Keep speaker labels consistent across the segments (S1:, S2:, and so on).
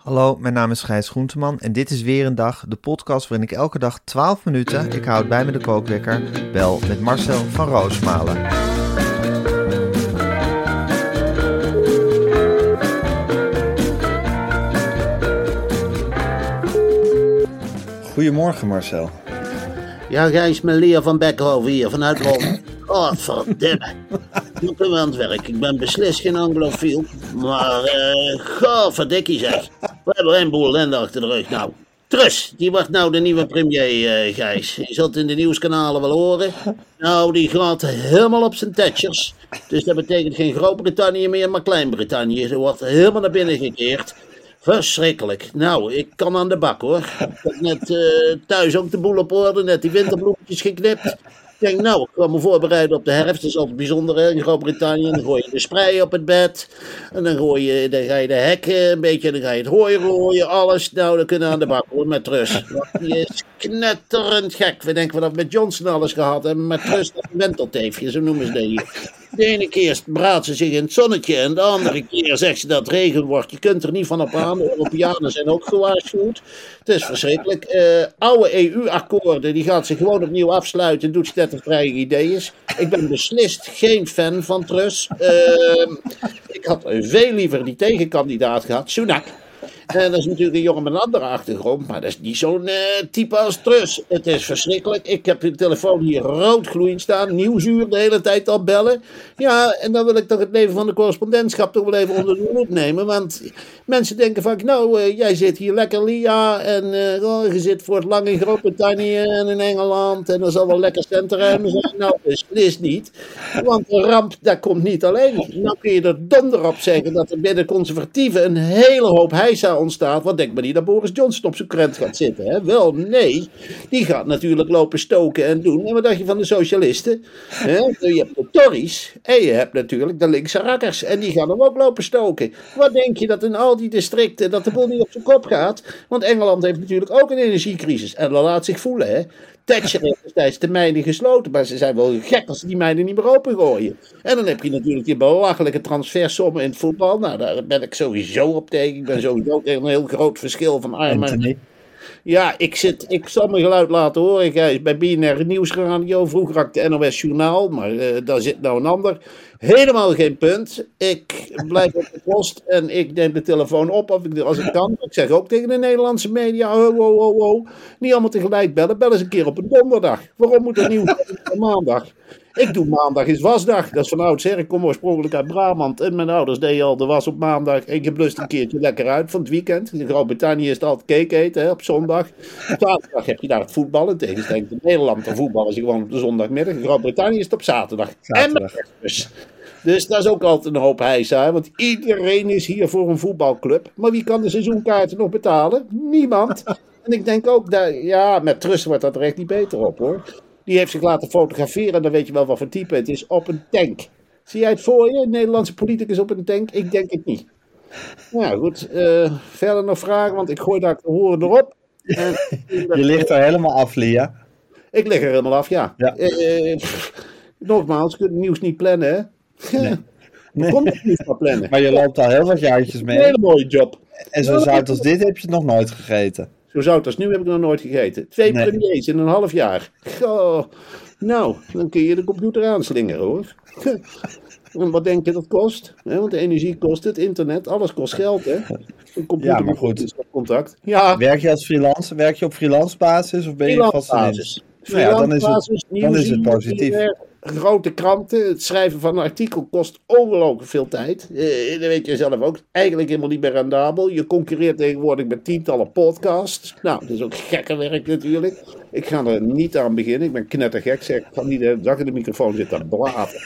S1: Hallo, mijn naam is Gijs Groenteman en dit is weer een dag, de podcast waarin ik elke dag 12 minuten, ik houd bij me de kookwekker, bel met Marcel van Roosmalen. Goedemorgen Marcel.
S2: Ja, Gijs, mijn leer van Beckhoven hier, vanuit Rome. Oh, verdomme. Nu kunnen we aan het werk. Ik ben beslist geen anglofiel. Maar, eh, goh, verdikkie zeg. We hebben een boel ellende achter de rug. Nou, Trus, die wordt nou de nieuwe premier, eh, Gijs. Je zult in de nieuwskanalen wel horen. Nou, die gaat helemaal op zijn tetchers. Dus dat betekent geen Groot-Brittannië meer, maar Klein-Brittannië. Ze wordt helemaal naar binnen gekeerd. Verschrikkelijk. Nou, ik kan aan de bak hoor. Ik heb net eh, thuis ook de boel op orde, net die winterbloemetjes geknipt. Denk, nou, ik kan me voorbereiden op de herfst. Dat is altijd bijzonder hè, in Groot-Brittannië. Dan gooi je de sprei op het bed. En dan, gooi je, dan ga je de hekken een beetje. Dan ga je het hooi rooien, alles. Nou, dan kunnen we aan de bak met. Want die is knetterend gek. We denken we dat met Johnson alles gehad hebben. Met rust een wentelteefje, zo noemen ze dat. De ene keer braadt ze zich in het zonnetje. En de andere keer zegt ze dat het regen wordt. Je kunt er niet van op aan. De Europeanen zijn ook gewaarschuwd. Het is verschrikkelijk. Eh, oude EU-akkoorden, die gaat ze gewoon opnieuw afsluiten. Doet ze dat er vrije ideeën. Ik ben beslist geen fan van Truss. Eh, ik had veel liever die tegenkandidaat gehad, Sunak. En dat is natuurlijk een jongen met een andere achtergrond, maar dat is niet zo'n eh, type als Trus. Het is verschrikkelijk. Ik heb de telefoon hier rood gloeiend staan, nieuwsuur de hele tijd al bellen. Ja, en dan wil ik toch het leven van de correspondentschap toch wel even onder de loep nemen. Want mensen denken van, nou, eh, jij zit hier lekker Lia en eh, oh, je zit voor het lang in Groot-Brittannië en in Engeland en er zal wel lekker centruimen zijn. Nou, beslist niet. Want de ramp, dat komt niet alleen. Nou kun je er donder op zeggen dat er binnen conservatieven een hele hoop heisa ontstaat. Want denk maar niet dat Boris Johnson op zijn krent gaat zitten. Hè? Wel, nee. Die gaat natuurlijk lopen stoken en doen. En wat dacht je van de socialisten? Hè? Je hebt de Tories en je hebt natuurlijk de linkse rakkers. En die gaan hem ook lopen stoken. Wat denk je dat in al die districten, dat de boel niet op zijn kop gaat? Want Engeland heeft natuurlijk ook een energiecrisis. En dat laat zich voelen, hè. Thatcher heeft destijds de mijnen gesloten, maar ze zijn wel gek als ze die mijnen niet meer opengooien. En dan heb je natuurlijk die belachelijke transfersommen in het voetbal. Nou, daar ben ik sowieso op tegen. Ik ben sowieso een heel groot verschil van armen. Ja, ik, zit, ik zal mijn geluid laten horen. Ik is bij BNR Nieuwsradio. Vroeger had ik de NOS Journaal, maar uh, daar zit nou een ander. Helemaal geen punt. Ik blijf op de post en ik neem de telefoon op of ik, als ik kan. Ik zeg ook tegen de Nederlandse media: oh, oh, oh. Niet allemaal tegelijk bellen. Bel eens een keer op een donderdag. Waarom moet er nieuws op maandag? Ik doe maandag is wasdag. Dat is van oudsher. Ik kom oorspronkelijk uit Brabant. En mijn ouders deden al de was op maandag. En je blust een keertje lekker uit van het weekend. In Groot-Brittannië is het altijd cake eten hè, op zondag. Op zaterdag heb je daar het voetballen. Tegenstelling in Nederland. De voetballen ze gewoon op de zondagmiddag. In Groot-Brittannië is het op zaterdag. zaterdag. En dus. Dus dat is ook altijd een hoop heisa. Want iedereen is hier voor een voetbalclub. Maar wie kan de seizoenkaarten nog betalen? Niemand. En ik denk ook, dat, ja, met Trust wordt dat er echt niet beter op hoor. Die heeft zich laten fotograferen. En dan weet je wel wat voor type het is. Op een tank. Zie jij het voor je? Een Nederlandse politicus op een tank? Ik denk het niet. Nou goed, uh, verder nog vragen, want ik gooi daar horen erop.
S1: En, je ligt er helemaal af, Lia.
S2: Ik lig er helemaal af, ja. ja. Uh, nogmaals, je kunt het nieuws niet plannen, hè? Nee. nee. Kom het niet maar plannen.
S1: Maar je loopt al heel wat jaartjes mee.
S2: Een hele mooie job.
S1: En zo zout als dit heb je nog nooit gegeten.
S2: Zo zout als nu heb ik nog nooit gegeten. Twee premiers in een half jaar. Goh. Nou, dan kun je de computer aanslingeren hoor. En wat denk je dat kost? Want de energie kost het, internet, alles kost geld, hè? Een computer
S1: Ja, maar goed.
S2: contact. Ja,
S1: Werk je als freelance? Werk je op freelance basis of ben je vast in
S2: freelancebasis.
S1: Nou ja, dan is het- dan is het positief.
S2: Eh, Grote kranten, het schrijven van een artikel kost ongelooflijk veel tijd. Eh, dat weet je zelf ook. Eigenlijk helemaal niet meer rendabel. Je concurreert tegenwoordig met tientallen podcasts. Nou, dat is ook gekke werk natuurlijk. Ik ga er niet aan beginnen. Ik ben knettergek. Zeg, ik ga niet de hele dag in de microfoon zitten blaten.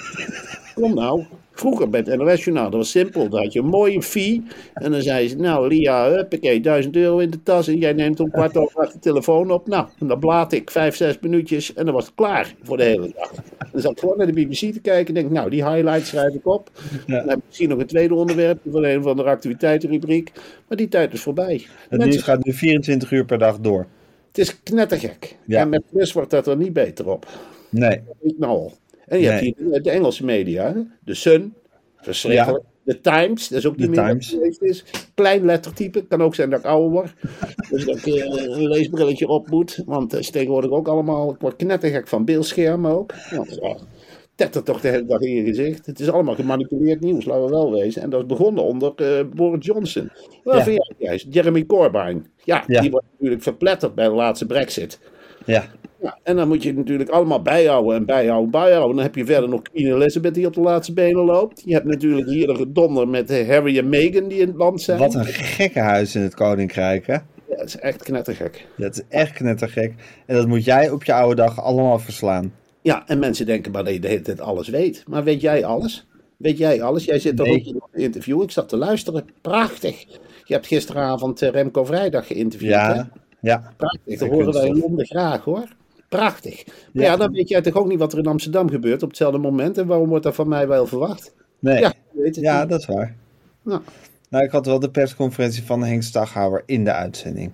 S2: Kom nou. Vroeger bij het NOS-journaal, dat was simpel. Dan had je een mooie fee. En dan zei ze, nou Lia, huppakee, 1000 euro in de tas. En jij neemt om kwart over acht de telefoon op. Nou, en dan blaat ik vijf, zes minuutjes. En dan was het klaar voor de hele dag. En dan zat ik gewoon naar de BBC te kijken. En denk, nou, die highlights schrijf ik op. Dan heb ik misschien nog een tweede onderwerp van een of andere activiteitenrubriek. Maar die tijd is voorbij.
S1: Het
S2: Mensen-
S1: nieuws gaat nu 24 uur per dag door.
S2: Het is knettergek.
S1: Ja.
S2: En met plus wordt dat er niet beter op.
S1: Nee.
S2: Ik nou al. En je
S1: Nee.
S2: hebt hier de Engelse media. De Sun, verschrikkelijk. De Times, dat is ook niet meer
S1: Times.
S2: geweest is. Klein lettertype, kan ook zijn dat ik ouder word. Dus dat ik eh, een leesbrilletje op moet. Want het is tegenwoordig ook allemaal, ik word knettergek van beeldschermen ook. Ja, tettert toch de hele dag in je gezicht. Het is allemaal gemanipuleerd nieuws, laten we wel wezen. En dat is begonnen onder eh, Boris Johnson. Wat
S1: Ja.
S2: vind jij? Jeremy Corbyn. Ja,
S1: Ja.
S2: die wordt natuurlijk verpletterd bij de laatste brexit.
S1: Ja.
S2: Ja, en dan moet je het natuurlijk allemaal bijhouden en bijhouden, bijhouden. Dan heb je verder nog Queen Elizabeth die op de laatste benen loopt. Je hebt natuurlijk hier de gedonder met eh, Harry en Meghan die in het land zijn.
S1: Wat een gekke huis in het Koninkrijk, hè?
S2: Ja, dat is echt knettergek.
S1: Dat is echt knettergek. En dat moet jij op je oude dag allemaal verslaan.
S2: Ja, en mensen denken maar dat je de hele tijd alles weet. Maar weet jij alles? Weet jij alles? Jij zit toch
S1: Nee.
S2: ook in een interview? Ik zat te luisteren. Prachtig. Je hebt gisteravond eh, Remco Vrijdag geïnterviewd. hè?
S1: Ja. Ja.
S2: Prachtig.
S1: Dat
S2: horen wij in. Londen graag hoor. Prachtig. Maar
S1: Ja.
S2: ja, dan weet jij toch ook niet wat er in Amsterdam gebeurt op hetzelfde moment. En waarom wordt dat van mij wel verwacht?
S1: Nee.
S2: Ja, weet het
S1: Ja,
S2: niet.
S1: dat is waar.
S2: Nou,
S1: Nou, ik had wel de persconferentie van Henk Staghouwer in de uitzending.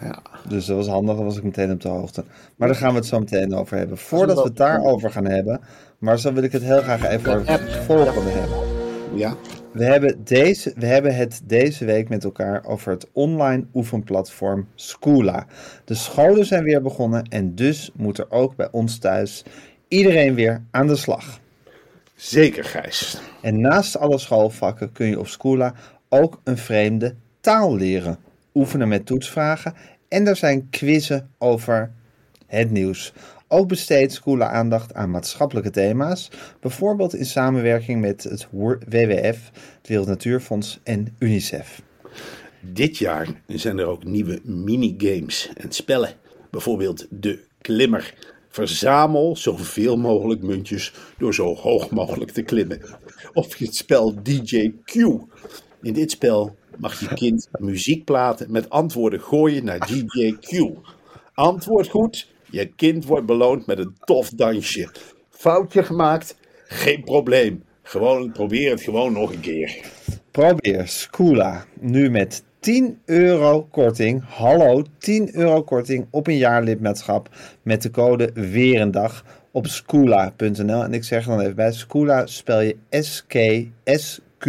S2: ja.
S1: Dus dat was handig, dan was ik meteen op de hoogte. Maar daar gaan we het zo meteen over hebben. Voordat we het daarover gaan hebben, maar zo wil ik het heel graag even over het volgende hebben.
S2: ja.
S1: We hebben, deze, we hebben het deze week met elkaar over het online oefenplatform Schoola. De scholen zijn weer begonnen en dus moet er ook bij ons thuis iedereen weer aan de slag.
S2: Zeker, Gijs.
S1: En naast alle schoolvakken kun je op Schoola ook een vreemde taal leren. Oefenen met toetsvragen en er zijn quizzen over het nieuws. Ook besteedt Schoola aandacht aan maatschappelijke thema's, bijvoorbeeld in samenwerking met het WWF, het Wereld Natuurfonds en UNICEF.
S2: Dit jaar zijn er ook nieuwe minigames en spellen. Bijvoorbeeld de Klimmer. Verzamel zoveel mogelijk muntjes door zo hoog mogelijk te klimmen. Of het spel DJ Q. In dit spel mag je kind muziekplaten met antwoorden gooien naar DJ Q. Antwoord goed, je kind wordt beloond met een tof dansje. Foutje gemaakt, geen probleem. Gewoon probeer het gewoon nog een keer.
S1: Probeer Schoola nu met 10 euro korting. Hallo, 10 euro korting op een jaarlidmaatschap met de code Weerendag op schoola.nl. En ik zeg dan even bij, Schoola spel je S-K-S-Q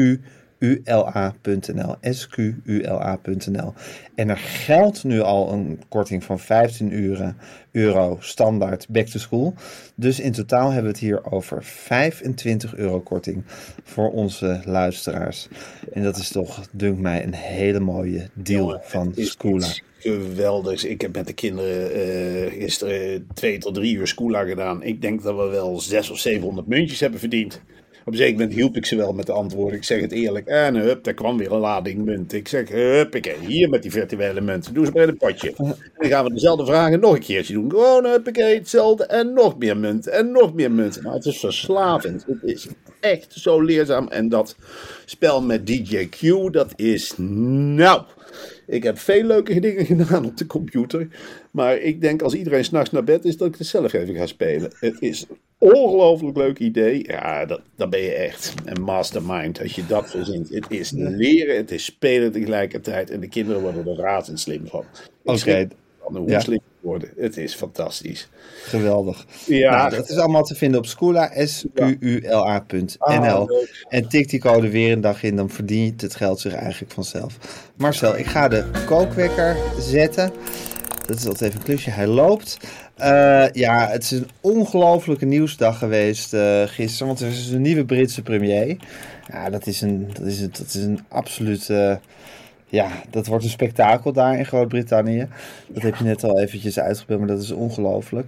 S1: ula.nl. squla.nl. En er geldt nu al een korting van 15 euro, euro standaard back to school. Dus in totaal hebben we het hier over 25 euro korting voor onze luisteraars. En dat is toch, dunkt mij, een hele mooie deal van Schoola.
S2: iets Geweldigs. Ik heb met de kinderen eh, gisteren twee tot drie uur Schoola gedaan. Ik denk dat we wel zes of 700 muntjes hebben verdiend. Op een zeker moment hielp ik ze wel met de antwoorden. Ik zeg het eerlijk. En hup, daar kwam weer een lading munt. Ik zeg, huppakee, hier met die virtuele munt. Doe ze maar in een potje. En dan gaan we dezelfde vragen nog een keertje doen. Gewoon huppakee, hetzelfde. En nog meer munt. En nog meer munt. Maar het is verslavend. Het is echt zo leerzaam. En dat spel met DJ Q, dat is nou... Ik heb veel leuke dingen gedaan op de computer. Maar ik denk als iedereen s'nachts naar bed is, dat ik het zelf even ga spelen. Het is een ongelooflijk leuk idee. Ja, dat, dat ben je echt een mastermind als je dat verzint. Het is leren, het is spelen tegelijkertijd. En de kinderen worden er razendslim van.
S1: Oké.
S2: Van
S1: Ja.
S2: slim ze worden. Het is fantastisch.
S1: Geweldig.
S2: Ja.
S1: Nou, dat is allemaal te vinden op S-Q-U-L-A.nl.
S2: Ah,
S1: en tik die code weer een dag in, dan verdient het geld zich eigenlijk vanzelf. Marcel, ik ga de kookwekker zetten. Dat is altijd even een klusje. Hij loopt. Eh, ja, het is een ongelofelijke nieuwsdag geweest uh, gisteren, want er is een nieuwe Britse premier. Ja, dat is een, dat is een, dat is een absoluut... Uh, ja, dat wordt een spektakel daar in Groot-Brittannië. Dat heb je net al eventjes uitgebeeld, maar dat is ongelooflijk.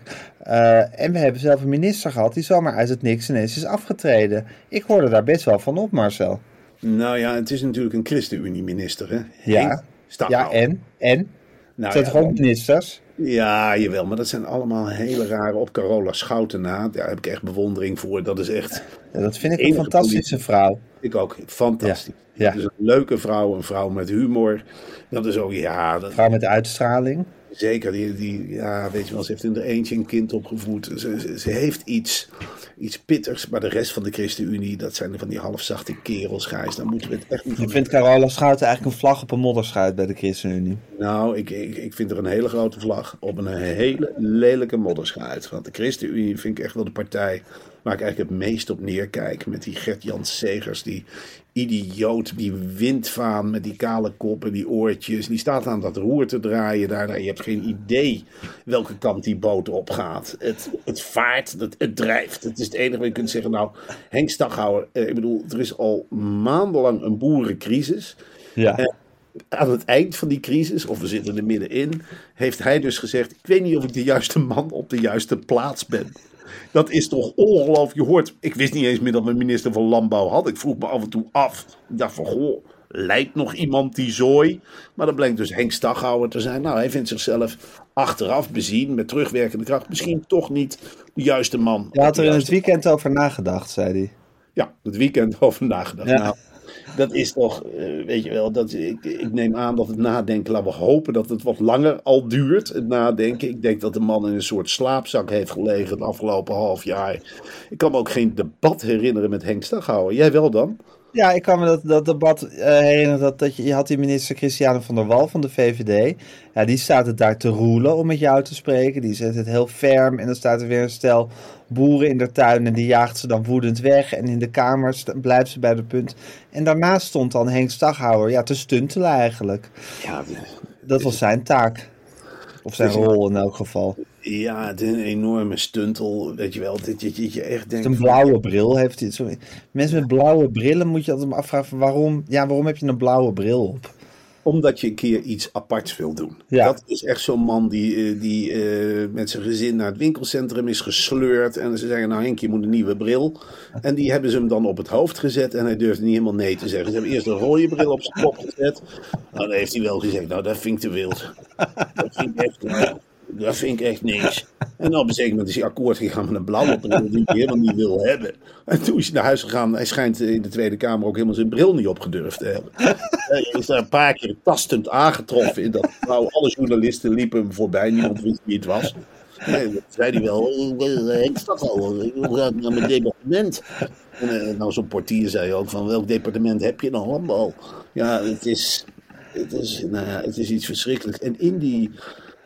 S1: en we hebben zelf een minister gehad die zomaar uit het niks ineens is afgetreden. Ik hoorde daar best wel van op, Marcel.
S2: Nou ja, het is natuurlijk een ChristenUnie-minister, hè?
S1: Ja, ja en? En? Nou, zijn ja, toch ook ministers?
S2: Ja, jawel, maar dat zijn allemaal hele rare op Carola Schouten na. Daar heb ik echt bewondering voor. Dat is echt.
S1: Dat vind ik een fantastische vrouw.
S2: Ik ook, fantastisch. Ja. Is een leuke vrouw, een vrouw met humor. Dat is ook, ja. Dat...
S1: Vrouw met uitstraling.
S2: Zeker, die, die, ja, weet je wel, ze heeft in er eentje een kind opgevoed. Ze, ze, heeft iets, iets pittigs, maar de rest van de ChristenUnie, dat zijn van die halfzachte kerels, Gijs. Dan moeten we het echt niet
S1: Ik vind Carola Schouten eigenlijk een vlag op een modderschuit bij de ChristenUnie.
S2: Nou, ik, ik, ik vind er een hele grote vlag op een hele lelijke modderschuit. Want de ChristenUnie vind ik echt wel de partij waar ik eigenlijk het meest op neerkijk. Met die Gert-Jan Segers, die idioot, die windvaan met die kale kop en die oortjes. Die staat aan dat roer te draaien daar. Je hebt geen idee welke kant die boot opgaat. Het, het vaart, het, het drijft. Het is het enige wat je kunt zeggen. Nou, Henk Staghouwer, eh, ik bedoel, er is al maandenlang een boerencrisis. Ja. Eh, aan het eind van die crisis, of we zitten er middenin, heeft hij dus gezegd: Ik weet niet of ik de juiste man op de juiste plaats ben. Dat is toch ongelooflijk. Je hoort, ik wist niet eens meer dat we minister van Landbouw had. Ik vroeg me af en toe af. Ik dacht van, goh, lijkt nog iemand die zooi? Maar dat blijkt dus Henk Staghouwer te zijn. Nou, hij vindt zichzelf achteraf bezien, met terugwerkende kracht, misschien toch niet de juiste man.
S1: Je had er in het weekend over nagedacht, zei hij.
S2: Ja, het weekend over nagedacht. Ja. Nou, dat is toch, uh, weet je wel, dat, ik, ik neem aan dat het nadenken, laten we hopen dat het wat langer al duurt, het nadenken. Ik denk dat de man in een soort slaapzak heeft gelegen het afgelopen half jaar. Ik kan me ook geen debat herinneren met Henk Staghouwer. Jij wel dan?
S1: Ja, ik kan me dat, dat debat uh, herinneren. Dat, dat je, je had die minister Christiane van der Wal van de VVD. Ja, die staat het daar te roelen om met jou te spreken. Die zet het heel ferm. En dan staat er weer een stel boeren in de tuin. En die jaagt ze dan woedend weg. En in de kamer blijft ze bij de punt. En daarnaast stond dan Henk Staghouwer. Ja, te stuntelen eigenlijk. Ja, dat was zijn taak. Of zijn rol in elk geval.
S2: Ja, het is een enorme stuntel, weet je wel. Dat je, je, je echt denkt...
S1: Een blauwe bril heeft hij. Sorry. Mensen met blauwe brillen moet je altijd afvragen waarom, ja, waarom heb je een blauwe bril op?
S2: Omdat je een keer iets aparts wil doen. Ja. Dat is echt zo'n man die, eh, die uh, met zijn gezin naar het winkelcentrum is gesleurd. En ze zeggen, nou Henk, je moet een nieuwe bril. En die hebben ze hem dan op het hoofd gezet. En hij durfde niet helemaal nee te zeggen. Ze hebben eerst een rode bril op zijn kop gezet. Nou, dan heeft hij wel gezegd, nou dat vind ik te wild. Dat vind ik echt dat vind ik echt niks. En op een zeker moment is hij akkoord gegaan met een blauwe bril die hij helemaal niet wil hebben. En toen is hij naar huis gegaan. Hij schijnt in de Tweede Kamer ook helemaal zijn bril niet opgedurfd te hebben. Hij is daar een paar keer tastend aangetroffen in dat nou, Alle journalisten liepen hem voorbij. Niemand wist wie het was. Nee, zei hij wel. Ik sta al. Hoe gaat het naar mijn departement? En eh, nou, zo'n portier zei ook van welk departement heb je dan landbouw? Ja, het is, het is, nou ja, het is iets verschrikkelijks. En in die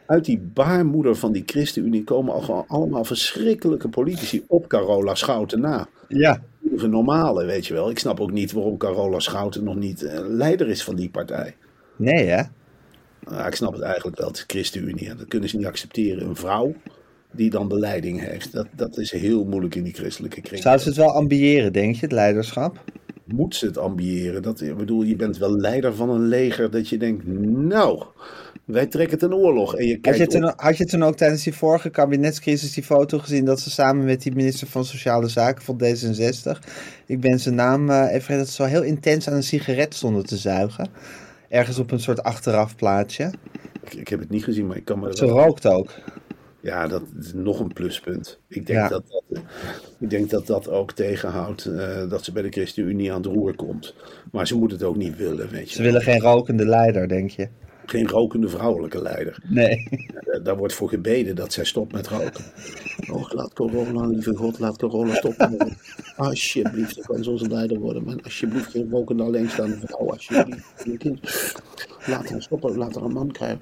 S2: uit die baarmoeder van die ChristenUnie komen al gewoon allemaal verschrikkelijke politici op Carola Schouten na.
S1: Ja.
S2: Een normale, weet je wel. Ik snap ook niet waarom Carola Schouten nog niet uh, leider is van die partij.
S1: Nee, hè?
S2: Nou, ik snap het eigenlijk wel. Het is ChristenUnie. Dat kunnen ze niet accepteren. Een vrouw die dan de leiding heeft. Dat, dat is heel moeilijk in die christelijke kring.
S1: Zou ze het wel ambiëren, denk je, het leiderschap?
S2: Moet ze het ambiëren? Dat, ik bedoel, je bent wel leider van een leger dat je denkt, nou, wij trekken ten oorlog. En je
S1: had, je toen, had je toen ook tijdens die vorige kabinetscrisis die foto gezien dat ze samen met die minister van Sociale Zaken van D66, ik ben zijn naam uh, even dat ze zo heel intens aan een sigaret stonden te zuigen. Ergens op een soort achteraf plaatje.
S2: Ik, ik heb het niet gezien, maar ik kan me.
S1: Ze rookt ook.
S2: Ja, dat is nog een pluspunt. Ik denk, dat, dat, ik denk dat dat ook tegenhoudt uh, dat ze bij de ChristenUnie aan het roer komt. Maar ze moeten het ook niet willen, weet je.
S1: Ze willen geen rokende leider, denk je?
S2: Geen rokende vrouwelijke leider.
S1: Nee.
S2: Daar wordt voor gebeden dat zij stopt met roken. Oh, laat corona, lieve God, laat corona stoppen. Alsjeblieft, ik kan zo onze leider worden. Maar alsjeblieft, geen rokende alleenstaande vrouw. Alsjeblieft, Laat hem stoppen, laat er een man krijgen.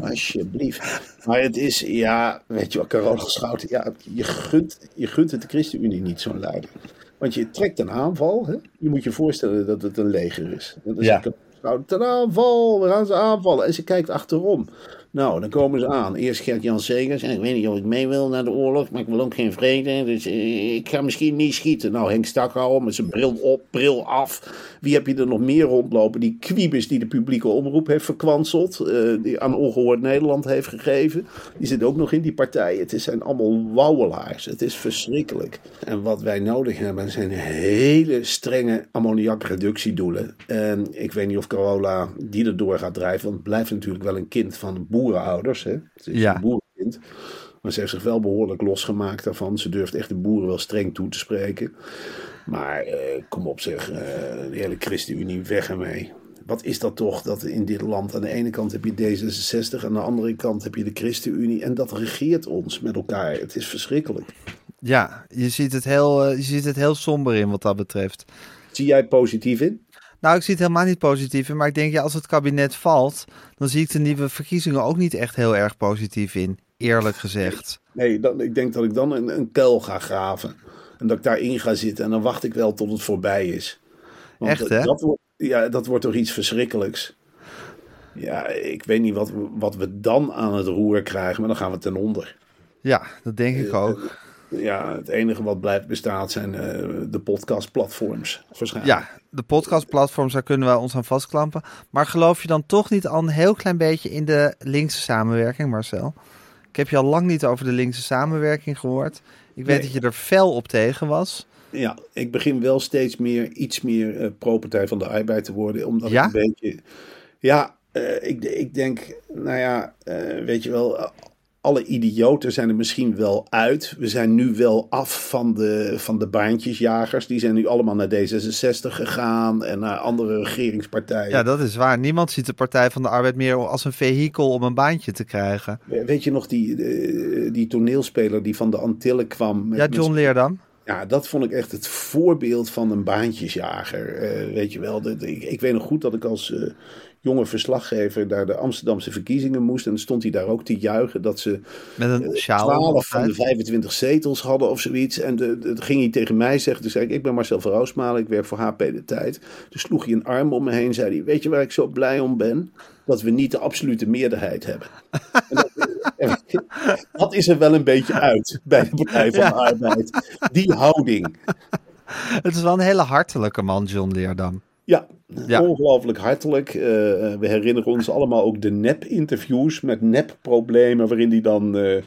S2: Alsjeblieft. Maar het is, ja, weet je wat, corona schouwt. Ja, je gunt, je gunt het de ChristenUnie niet zo'n leider. Want je trekt een aanval. Hè? Je moet je voorstellen dat het een leger is. Dat is ja Nou, ten aanval, we gaan ze aanvallen. En ze kijkt achterom. Nou, dan komen ze aan. Eerst Gert-Jan Segers. En ik weet niet of ik mee wil naar de oorlog, maar ik wil ook geen vrede. Dus eh, ik ga misschien niet schieten. Nou, Henk Stakhouwer met zijn bril op, bril af. Wie heb je er nog meer rondlopen? Die Kwiebus die de publieke omroep heeft verkwanseld. eh, die aan Ongehoord Nederland heeft gegeven. Die zit ook nog in die partij. Het zijn allemaal wauwelaars. Het is verschrikkelijk. En wat wij nodig hebben zijn hele strenge ammoniakreductiedoelen. En ik weet niet of Carola die erdoor gaat drijven. Want het blijft natuurlijk wel een kind van boerenouders. Hè? Het is
S1: Ja.
S2: een boerenkind. Maar ze heeft zich wel behoorlijk losgemaakt daarvan. Ze durft echt de boeren wel streng toe te spreken. Maar eh, kom op zeg, eh, de hele ChristenUnie weg ermee. Wat is dat toch dat in dit land aan de ene kant heb je D66, aan de andere kant heb je de ChristenUnie en dat regeert ons met elkaar. Het is verschrikkelijk.
S1: Ja, je ziet, het heel, eh, je ziet het heel somber in wat dat betreft.
S2: Zie jij het positief in?
S1: Nou, ik zie het helemaal niet positief in. Maar ik denk, ja, als het kabinet valt, dan zie ik de nieuwe verkiezingen ook niet echt heel erg positief in. Eerlijk gezegd.
S2: Nee, dan, ik denk dat ik dan een, een kuil ga graven. En dat ik daarin ga zitten. En dan wacht ik wel tot het voorbij is. Want
S1: Echt, hè?
S2: Dat ja, dat wordt toch iets verschrikkelijks. Ja, ik weet niet wat, we- wat we dan aan het roer krijgen. Maar dan gaan we ten onder.
S1: Ja, dat denk ik ook.
S2: Ja, het enige wat blijft bestaat zijn eh, de podcastplatforms. Waarschijnlijk.
S1: Ja, de podcastplatforms, daar kunnen we ons aan vastklampen. Maar geloof je dan toch niet al een heel klein beetje in de linkse samenwerking, Marcel? Ik heb je al lang niet over de linkse samenwerking gehoord. Ik weet
S2: Nee.
S1: dat je er fel op tegen was.
S2: Ja, ik begin wel steeds meer, iets meer eh pro-partij van de arbeid te worden. Omdat
S1: Ja?
S2: ik een beetje... Ja, eh, ik, ik denk, nou ja, weet je wel... alle idioten zijn er misschien wel uit. We zijn nu wel af van de, van de baantjesjagers. Die zijn nu allemaal naar D66 gegaan en naar andere regeringspartijen.
S1: Ja, dat is waar. Niemand ziet de Partij van de Arbeid meer als een vehikel om een baantje te krijgen.
S2: Weet je nog die, eh, die toneelspeler die van de Antillen kwam? Met,
S1: Ja, John Leerdam.
S2: Ja, dat vond ik echt het voorbeeld van een baantjesjager. Eh, weet je wel, de, de- ik, ik weet nog goed dat ik als eh, jonge verslaggever naar de Amsterdamse verkiezingen moest. En dan stond hij daar ook te juichen dat ze
S1: Met een sjaal.
S2: 12 van de
S1: altijd.
S2: 25 zetels hadden of zoiets. En dat ging hij tegen mij zeggen. Toen zei ik, ik ben Marcel van Roosmalen, ik werk voor HP De Tijd. Toen sloeg hij een arm om me heen zei hij, weet je waar ik zo blij om ben? Dat we niet de absolute meerderheid hebben. En dat, dat is er wel een beetje uit bij de Partij van de Arbeid. Die houding.
S1: Het is wel een hele hartelijke man, John Leerdam.
S2: Ja,
S1: Ja.
S2: ongelooflijk hartelijk. Eh, we herinneren ons allemaal ook de nep-interviews met nep-problemen, waarin hij dan eh,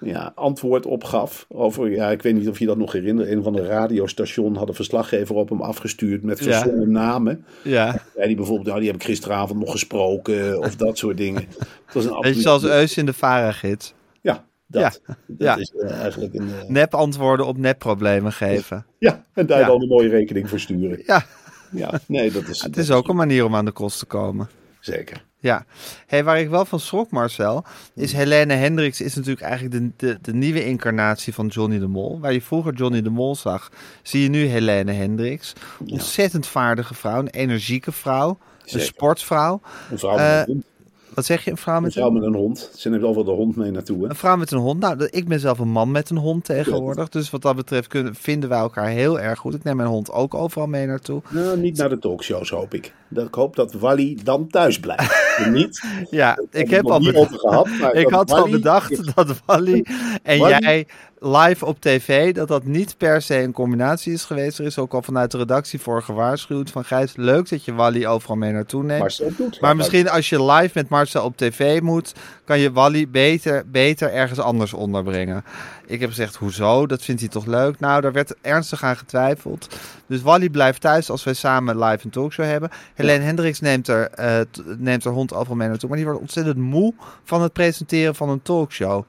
S2: ja, antwoord opgaf. Over, ja, ik weet niet of je dat nog herinnert. Een van de radiostation had een verslaggever op hem afgestuurd met
S1: Ja.
S2: verzonnen namen.
S1: Ja.
S2: Die bijvoorbeeld, nou, die heb ik gisteravond nog gesproken, of dat soort dingen. Het was een
S1: Weet je,
S2: absoluut-
S1: zoals Eus in de Vara-gids.
S2: Ja, dat.
S1: Ja.
S2: Dat
S1: Ja.
S2: is eh, eigenlijk een... eh,
S1: Nep antwoorden op nep-problemen geven.
S2: ja, en daar
S1: Ja.
S2: dan een mooie rekening voor sturen.
S1: Ja,
S2: Ja, nee, dat is...
S1: het is ook een manier om aan de kost te komen.
S2: Zeker.
S1: Ja, hey, waar ik wel van schrok, Marcel, is Helene Hendricks is natuurlijk eigenlijk de, de, de nieuwe incarnatie van Johnny de Mol. Waar je vroeger Johnny de Mol zag, zie je nu Helene Hendricks. Ontzettend vaardige vrouw, een energieke vrouw, een sportvrouw.
S2: Een vrouw met
S1: Eh,
S2: een.
S1: Wat zeg je, een vrouw
S2: Een
S1: met
S2: vrouw
S1: een,
S2: met een hond. Ze neemt overal de hond mee naartoe. Hè?
S1: een vrouw met een hond? Nou, ik ben zelf een man met een hond tegenwoordig. Dus wat dat betreft kunnen, vinden wij elkaar heel erg goed. Ik neem mijn hond ook overal mee naartoe.
S2: Nou, niet naar de talkshows, hoop ik. Ik hoop dat Wally dan thuis blijft. Niet.
S1: Ja, ik heb al bedacht.
S2: gehad,
S1: Ik had al
S2: Wally-
S1: bedacht dat Wally en jij live op tv, dat dat niet per se een combinatie is geweest. Er is ook al vanuit de redactie voor gewaarschuwd van Gijs, leuk dat je Wally overal mee naartoe neemt.
S2: Marcel doet.
S1: maar misschien als je live met Marcel op tv moet, kan je Wally beter, beter ergens anders onderbrengen. Ik heb gezegd, hoezo? Dat vindt hij toch leuk? Nou, daar werd ernstig aan getwijfeld. Dus Wally blijft thuis als wij samen live een talkshow hebben. Helene Hendricks neemt er, eh, neemt haar hond overal mee naartoe. Maar die wordt ontzettend moe van het presenteren van een talkshow.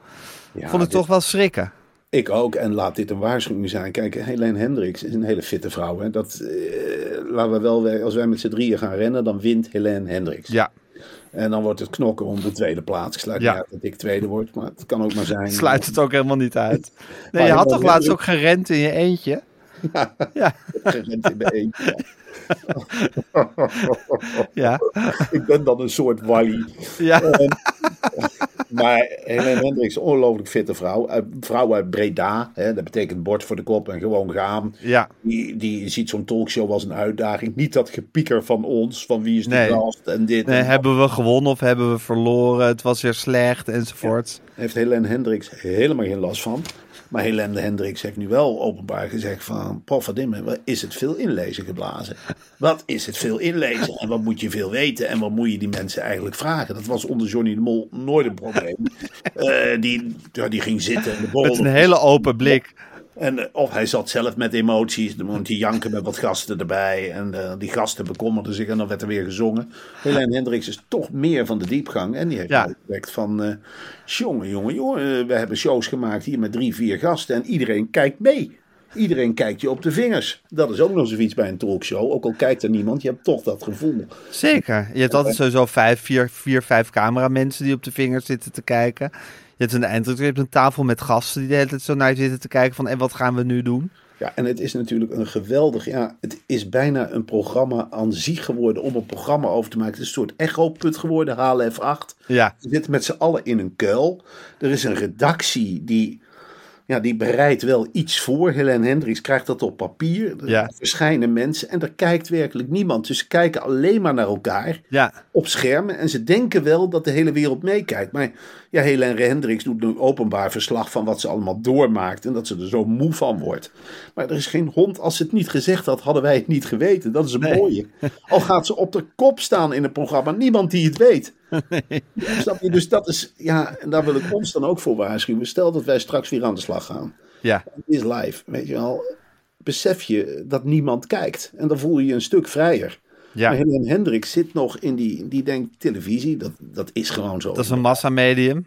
S2: Ja,
S1: Vond ik
S2: dit-
S1: toch wel schrikken.
S2: Ik ook. En laat dit een waarschuwing zijn. Kijk, Helene Hendricks is een hele fitte vrouw. Hè? Dat, eh, laten we wel, als wij met z'n drieën gaan rennen, dan wint Helene Hendricks.
S1: Ja,
S2: En dan wordt het knokken om de tweede plaats. Ik sluit
S1: Ja.
S2: niet uit dat ik tweede word, maar het kan ook maar zijn.
S1: sluit het ook helemaal niet uit. Nee, je had toch laatst ook gerend in je eentje? Ja,
S2: Gerend in de eentje.
S1: ja,
S2: ik ben dan een soort Wally.
S1: ja.
S2: Maar Helene Hendricks, ongelooflijk fitte vrouw. Vrouw uit Breda, hè, dat betekent bord voor de kop en gewoon gaan.
S1: Ja.
S2: Die, die ziet zo'n talkshow als een uitdaging. Niet dat gepieker van ons, van wie is de
S1: Nee.
S2: gast en dit.
S1: Nee,
S2: en
S1: hebben we gewonnen of hebben we verloren? Het was weer slecht enzovoort.
S2: heeft Helene Hendricks helemaal geen last van. Maar Helene Hendricks heeft nu wel openbaar gezegd van... Poffadimme, wat is het veel inlezen geblazen? Wat is het veel inlezen? En wat moet je veel weten? En wat moet je die mensen eigenlijk vragen? Dat was onder Johnny de Mol nooit een probleem. Eh, die, ja, die ging zitten en de borrel...
S1: Met een hele open blik.
S2: En, eh, of hij zat zelf met emoties. Dan moet hij janken met wat gasten erbij. En eh, die gasten bekommerden zich en dan werd er weer gezongen. Helene Hendricks is toch meer van de diepgang. En die heeft
S1: Ja.
S2: gezegd van... eh jongen, jongen, jongen. we hebben shows gemaakt hier met drie, vier gasten. En iedereen kijkt mee. Iedereen kijkt je op de vingers. Dat is ook nog zoiets bij een talkshow. Ook al kijkt er niemand, je hebt toch dat gevoel.
S1: Zeker. Je hebt altijd sowieso vijf, vier, vier, vijf cameramensen die op de vingers zitten te kijken. Je hebt een eindredacteur, je hebt een tafel met gasten die de hele tijd zo naar je zitten te kijken van en wat gaan we nu doen?
S2: Ja, en het is natuurlijk een geweldig. Ja, het is bijna een programma aan zich geworden om een programma over te maken. Het is een soort echo-put geworden, HLF8.
S1: Ja,
S2: We zitten met z'n allen in een kuil. Er is een redactie die, ja, die bereidt wel iets voor. Helene Hendricks krijgt dat op papier. Er
S1: Ja.
S2: verschijnen mensen en er kijkt werkelijk niemand. Dus ze kijken alleen maar naar elkaar
S1: ja,
S2: op schermen. En ze denken wel dat de hele wereld meekijkt. Maar ja, Helene Hendricks doet nu openbaar verslag van wat ze allemaal doormaakt. En dat ze er zo moe van wordt. Maar er is geen hond. Als ze het niet gezegd had, hadden wij het niet geweten. Dat is een
S1: Nee.
S2: mooie. Al gaat ze op de kop staan in een programma. Niemand die het weet. Snap je? Dus dat is, ja, en daar wil ik ons dan ook voor waarschuwen. Stel dat wij straks weer aan de slag gaan.
S1: ja,
S2: Het is live, weet je wel. Besef je dat niemand kijkt. En dan voel je je een stuk vrijer. Maar
S1: ja.
S2: Helene Hendricks zit nog in die, die denkt televisie, dat, dat is gewoon zo.
S1: Dat is een massamedium.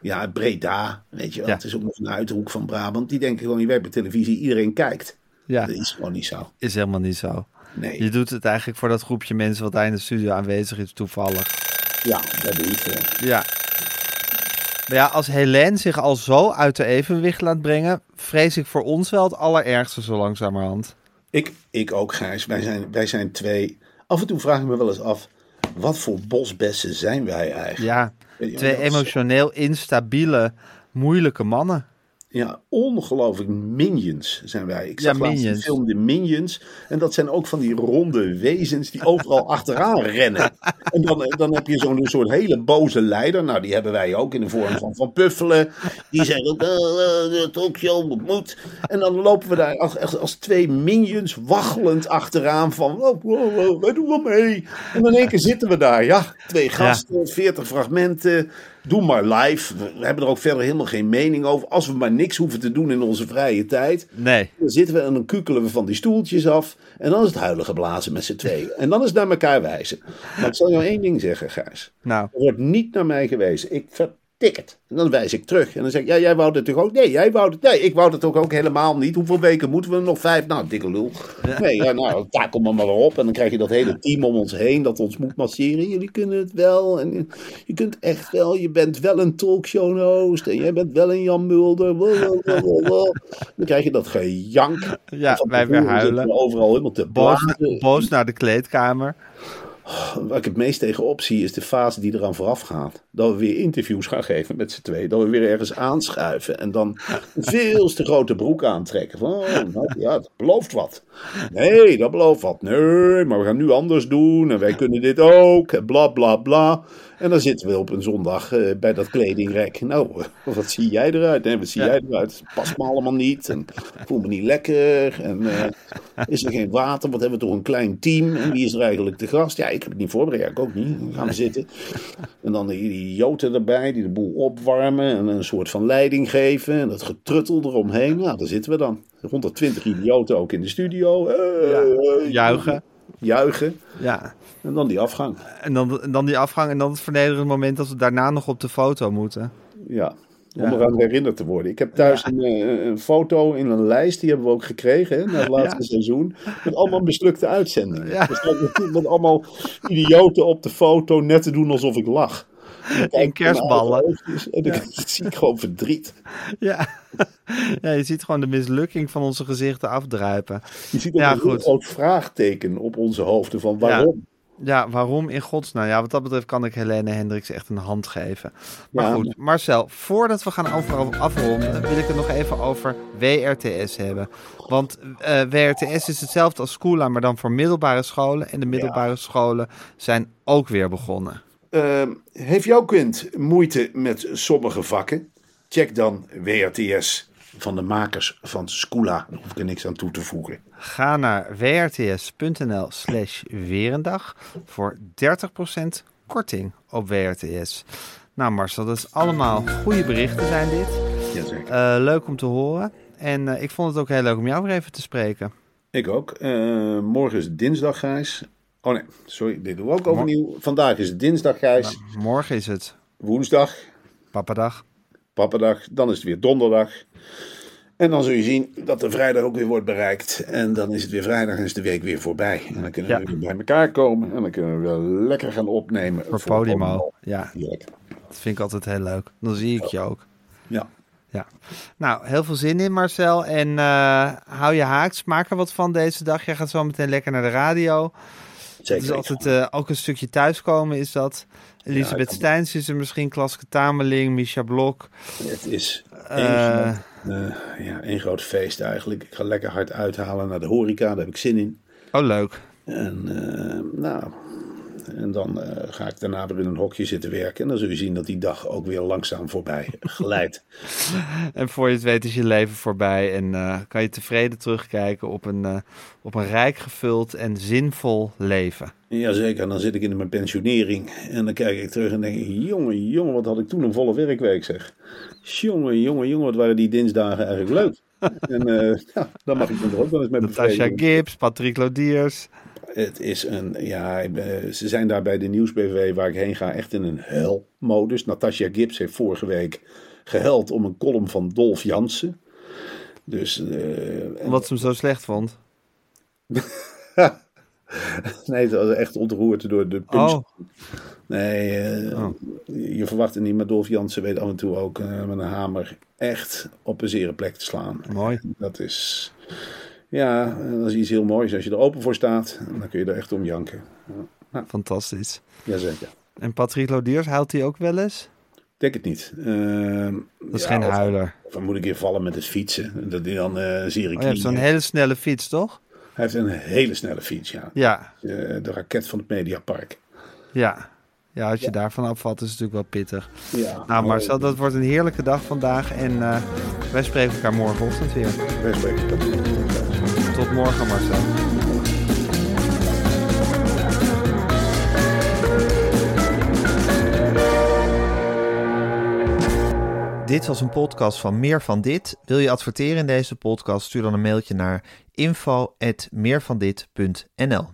S2: Ja, Breda, weet je wel.
S1: Ja.
S2: Het is ook nog een uithoek van Brabant. Die denken gewoon, je werkt bij televisie, iedereen kijkt.
S1: Ja,
S2: Dat is gewoon niet zo.
S1: is helemaal niet zo.
S2: Nee,
S1: Je doet het eigenlijk voor dat groepje mensen wat daar in de studio aanwezig is toevallig.
S2: ja, dat doe je voor.
S1: Ja. Maar ja, als Helene zich al zo uit de evenwicht laat brengen, vrees ik voor ons wel het allerergste zo langzamerhand.
S2: Ik, ik ook, Gijs. Wij zijn, wij zijn twee. Af en toe vraag ik me wel eens af, wat voor bosbessen zijn wij eigenlijk?
S1: Ja, twee emotioneel instabiele, moeilijke mannen.
S2: Ja, ongelooflijk minions zijn wij. Ik
S1: Ja,
S2: zag laatst de
S1: Minions.
S2: film De Minions. En dat zijn ook van die ronde wezens die overal achteraan rennen. En dan, dan heb je zo'n soort hele boze leider. Nou, die hebben wij ook in de vorm van Van Puffelen. Die zeggen ook, eh, eh, de talkshow moet. En dan lopen we daar als, als, twee minions waggelend achteraan van, oh, oh, oh, wij doen wel mee. En dan in één keer zitten we daar. Ja, twee gasten, veertig fragmenten. Doe maar live. We hebben er ook verder helemaal geen mening over. Als we maar niks hoeven te doen in onze vrije tijd.
S1: Nee.
S2: Dan zitten we en dan kukelen we van die stoeltjes af. En dan is het huilen geblazen met z'n tweeën. En dan is het naar elkaar wijzen. Maar ik zal jou één ding zeggen, Gijs.
S1: Nou,
S2: Er wordt niet naar mij gewezen. Ik En dan wijs ik terug. En dan zeg ik, ja, jij wou het toch ook? Nee, jij wou het. Nee, ik wou het ook, ook helemaal niet. Hoeveel weken moeten we nog? Vijf? Nou, dikke lul. Nee, ja, nou, takel me maar op. En dan krijg je dat hele team om ons heen dat ons moet masseren. Jullie kunnen het wel. En je kunt echt wel. Je bent wel een talkshow host. En jij bent wel een Jan Mulder. Dan krijg je dat gejank.
S1: Ja, wij weer huilen.
S2: Overal helemaal te
S1: boos naar de kleedkamer.
S2: Waar ik het meest tegenop zie is de fase die eraan vooraf gaat. Dat we weer interviews gaan geven met z'n twee. Dat we weer ergens aanschuiven. En dan een veel te grote broek aantrekken. Van, oh, nou, ja, dat belooft wat. Nee, dat belooft wat. Nee, maar we gaan nu anders doen. En wij kunnen dit ook. En bla bla bla. En dan zitten we op een zondag eh, bij dat kledingrek. Nou, eh, wat zie jij eruit? Nee, wat zie
S1: Ja.
S2: jij eruit? Het past me allemaal niet. En voel me niet lekker. En eh, is er geen water? Wat hebben we toch een klein team? En wie is er eigenlijk de gast? Ja, ik heb het niet voorbereid. Ik ook niet. Dan gaan we zitten. En dan die idioten erbij die de boel opwarmen. En een soort van leiding geven. En dat getruttel eromheen. Nou, daar zitten we dan. 120 idioten ook in de studio.
S1: Juichen.
S2: Juichen.
S1: Ja.
S2: En dan die afgang.
S1: En dan, en dan die afgang en dan het vernederende moment dat we daarna nog op de foto moeten.
S2: Ja, om
S1: Ja.
S2: eraan herinnerd te worden. Ik heb thuis een, eh, een foto in een lijst, die hebben we ook gekregen hè, na het laatste
S1: Ja.
S2: seizoen. Met allemaal mislukte uitzendingen. Natuurlijk met allemaal idioten op de foto net te doen alsof ik lach. En ik in
S1: kerstballen.
S2: En dan zie ik gewoon verdriet.
S1: Ja. ja, je ziet gewoon de mislukking van onze gezichten afdruipen.
S2: Je ziet ook
S1: Ja,
S2: een
S1: goed.
S2: groot vraagteken op onze hoofden van waarom.
S1: Ja, waarom in godsnaam? Ja, wat dat betreft kan ik Helene Hendricks echt een hand geven. Maar goed, Marcel, voordat we gaan afronden, wil ik het nog even over WRTS hebben. Want uh, eh, WRTS is hetzelfde als Schoola, maar dan voor middelbare scholen. En de middelbare scholen zijn ook weer begonnen.
S2: Uh, heeft jouw kind moeite met sommige vakken? Check dan WRTS van de makers van Scula. Daar hoef ik er niks aan toe te voegen.
S1: Ga naar wrts.nl slash weerendag voor 30% korting op WRTS. Nou Marcel, dat is allemaal goede berichten zijn dit.
S2: Jazeker.
S1: Uh, leuk om te horen. En uh, ik vond het ook heel leuk om jou weer even te spreken.
S2: Ik ook. Uh, morgen is dinsdag, Gijs. Oh nee, sorry, dit doen we ook overnieuw. Vandaag is het dinsdag, Gijs.
S1: Nou, morgen is het...
S2: Woensdag.
S1: Papadag.
S2: Papadag. Dan is het weer donderdag. En dan zul je zien dat de vrijdag ook weer wordt bereikt. En dan is het weer vrijdag en is de week weer voorbij. En dan kunnen we weer bij elkaar komen. En dan kunnen we weer lekker gaan opnemen.
S1: Voor, voor Podimo. Ja. Dat vind ik altijd heel leuk. Dan zie ik je ook.
S2: Ja.
S1: Ja. Nou, heel veel zin in Marcel. En uh, hou je haaks. Maak er wat van deze dag. Je gaat zo meteen lekker naar de radio.
S2: Zeker.
S1: Het is altijd uh, ook een stukje thuiskomen is dat. Elisabeth ja, Steins is er misschien, Klaske Tameling, Misha Blok.
S2: Het is uh, uh, ja, één groot feest eigenlijk. Ik ga lekker hard uithalen naar de horeca, daar heb ik zin in.
S1: Oh, leuk.
S2: En nou, en dan uh, ga ik daarna weer in een hokje zitten werken. En dan zul je zien dat die dag ook weer langzaam voorbij glijdt.
S1: en voor je het weet is je leven voorbij. En uh, kan je tevreden terugkijken op een, uh, op een rijk gevuld en zinvol leven.
S2: Jazeker, en dan zit ik in mijn pensionering. En dan kijk ik terug en denk ik, jongen, jongen, wat had ik toen een volle werkweek zeg. Jongen, jongen, jongen, wat waren die dinsdagen eigenlijk leuk. en ja, dan mag ik er ook wel eens met
S1: Natasha Gibbs, Patrick Lodiers.
S2: Het is een, ja, ze zijn daar bij de nieuwsbv waar ik heen ga echt in een helmodus. Natasha Gibbs heeft vorige week gehuild om een column van Dolf Jansen. Dus, uh,
S1: Wat ze hem zo slecht vond?
S2: nee, het was echt ontroerd door de punch. Oh. Nee, uh, oh. je verwacht het niet, maar Dolf Jansen weet af en toe ook uh, met een hamer echt op een zere plek te slaan.
S1: Mooi.
S2: Dat is... Ja, dat is iets heel moois. Als je er open voor staat, dan kun je er echt om janken.
S1: Ja. Fantastisch.
S2: Jazeker.
S1: En Patrick Lodiers, huilt hij ook wel eens?
S2: denk het niet. Uh,
S1: dat is geen huiler.
S2: Of, moet ik hier vallen met het fietsen? Dat hij dan uh, zie
S1: oh, Hij heeft zo'n hele snelle fiets, toch?
S2: Hij heeft een hele snelle fiets, ja.
S1: Ja.
S2: Uh, de raket van het Mediapark.
S1: Ja. Ja, als je daarvan afvalt is het natuurlijk wel pittig. Ja, nou Marcel, dat wordt een heerlijke dag vandaag. En uh, wij spreken elkaar morgenochtend weer.
S2: Wij spreken elkaar.
S1: Tot morgen Marcel. Dit was een podcast van Meer van Dit. Wil je adverteren in deze podcast? Stuur dan een mailtje naar info@meervandit.nl.